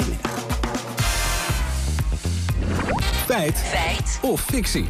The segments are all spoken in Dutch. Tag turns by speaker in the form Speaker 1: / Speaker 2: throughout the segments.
Speaker 1: Goedemiddag.
Speaker 2: Feit. Feit. Of fictie.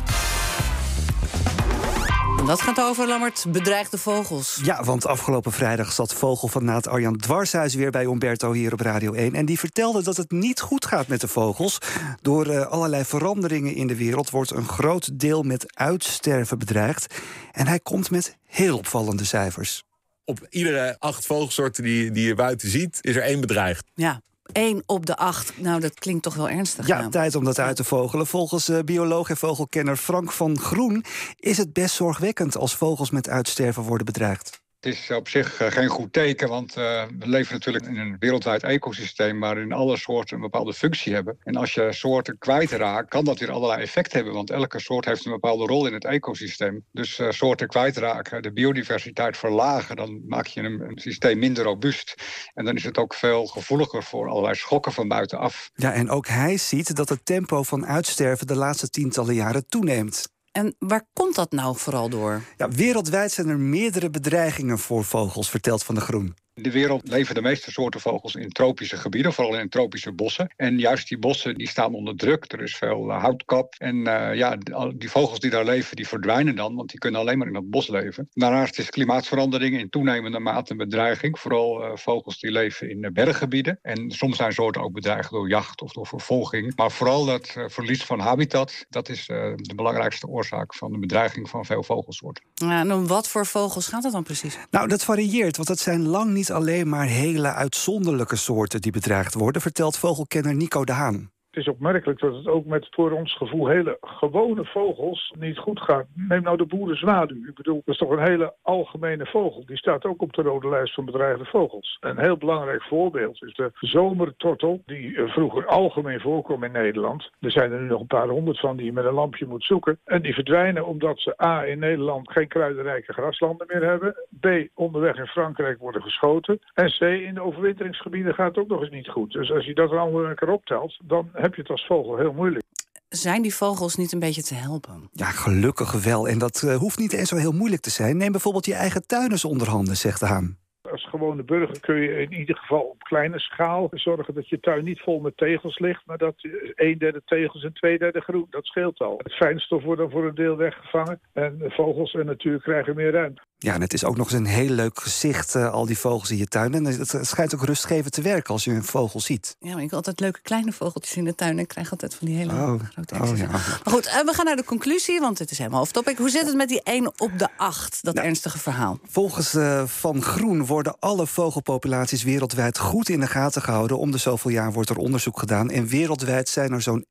Speaker 1: En dat gaat over, Lammert, bedreigde vogels.
Speaker 3: Ja, want afgelopen vrijdag zat vogelfanaat Arjan Dwarshuis weer bij Umberto hier op Radio 1. En die vertelde dat het niet goed gaat met de vogels. Door uh, allerlei veranderingen in de wereld wordt een groot deel met uitsterven bedreigd. En hij komt met heel opvallende cijfers.
Speaker 4: Op iedere acht vogelsoorten die, die je buiten ziet, is er één bedreigd.
Speaker 1: Ja, 1 op de 8. Nou, dat klinkt toch wel ernstig.
Speaker 3: Ja, tijd om dat uit te vogelen. Volgens uh, bioloog en vogelkenner Frank van Groen is het best zorgwekkend als vogels met uitsterven worden bedreigd.
Speaker 5: Het is op zich eh, geen goed teken, want uh, we leven natuurlijk in een wereldwijd ecosysteem waarin alle soorten een bepaalde functie hebben. En als je soorten kwijtraakt, kan dat weer allerlei effecten hebben, want elke soort heeft een bepaalde rol in het ecosysteem. Dus uh, soorten kwijtraken, de biodiversiteit verlagen, dan maak je een, systeem minder robuust. En dan is het ook veel gevoeliger voor allerlei schokken van buitenaf.
Speaker 3: Ja, en ook hij ziet dat het tempo van uitsterven de laatste tientallen jaren toeneemt.
Speaker 1: En waar komt dat nou vooral door?
Speaker 3: Ja, wereldwijd zijn er meerdere bedreigingen voor vogels, vertelt Van de Groen.
Speaker 5: In de wereld leven de meeste soorten vogels in tropische gebieden, vooral in tropische bossen. En juist die bossen die staan onder druk. Er is veel uh, houtkap. En uh, ja, die vogels die daar leven, die verdwijnen dan, want die kunnen alleen maar in dat bos leven. Daarnaast is klimaatverandering in toenemende mate een bedreiging. Vooral uh, vogels die leven in berggebieden. En soms zijn soorten ook bedreigd door jacht of door vervolging. Maar vooral dat verlies van habitat, dat is de belangrijkste oorzaak van de bedreiging van veel vogelsoorten.
Speaker 1: Ja, en om wat voor vogels gaat het dan precies?
Speaker 3: Nou, dat varieert, want dat zijn lang niet alleen maar hele uitzonderlijke soorten die bedreigd worden, vertelt vogelkenner Nico de Haan.
Speaker 6: Is opmerkelijk dat het ook met voor ons gevoel hele gewone vogels niet goed gaat. Neem nou de boerenzwaluw. Ik bedoel, dat is toch een hele algemene vogel. Die staat ook op de rode lijst van bedreigde vogels. Een heel belangrijk voorbeeld is de zomertortel, die eh, vroeger algemeen voorkwam in Nederland. Er zijn er nu nog een paar honderd van die je met een lampje moet zoeken. En die verdwijnen omdat ze A, in Nederland geen kruidenrijke graslanden meer hebben. B, onderweg in Frankrijk worden geschoten. En C, in de overwinteringsgebieden gaat het ook nog eens niet goed. Dus als je dat allemaal keer optelt, dan je het als vogel heel moeilijk.
Speaker 1: Zijn die vogels niet een beetje te helpen?
Speaker 3: Ja, gelukkig wel. En dat uh, hoeft niet eens zo heel moeilijk te zijn. Neem bijvoorbeeld je eigen tuin eens onder handen, zegt de Haan.
Speaker 6: Als gewone burger kun je in ieder geval op kleine schaal zorgen dat je tuin niet vol met tegels ligt, maar dat een derde tegels en twee derde groen. Dat scheelt al. Het fijnstof wordt dan voor een deel weggevangen en vogels en natuur krijgen meer ruimte.
Speaker 3: Ja, en het is ook nog eens een heel leuk gezicht, uh, al die vogels in je tuin. En het, schijnt ook rustgevend te werken als je een vogel ziet.
Speaker 1: Ja, maar ik heb altijd leuke kleine vogeltjes in de tuin... en krijg altijd van die hele
Speaker 3: oh,
Speaker 1: grote
Speaker 3: oh, ja.
Speaker 1: Maar goed, uh, we gaan naar de conclusie, want het is helemaal off-topic. Hoe zit het met die 1 op de 8, dat nou, ernstige verhaal?
Speaker 3: Volgens uh, Van Groen worden alle vogelpopulaties wereldwijd goed in de gaten gehouden. Om de zoveel jaar wordt er onderzoek gedaan. En wereldwijd zijn er zo'n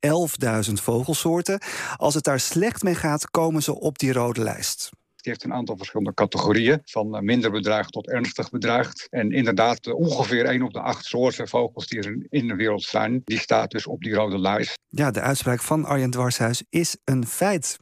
Speaker 3: 11.000 vogelsoorten. Als het daar slecht mee gaat, komen ze op die rode lijst.
Speaker 5: Die heeft een aantal verschillende categorieën, van minder bedreigd tot ernstig bedreigd. En inderdaad, ongeveer 1 op de 8 soorten vogels die er in de wereld zijn, die staat dus op die rode lijst.
Speaker 3: Ja, de uitspraak van Arjen Dwarshuis is een feit.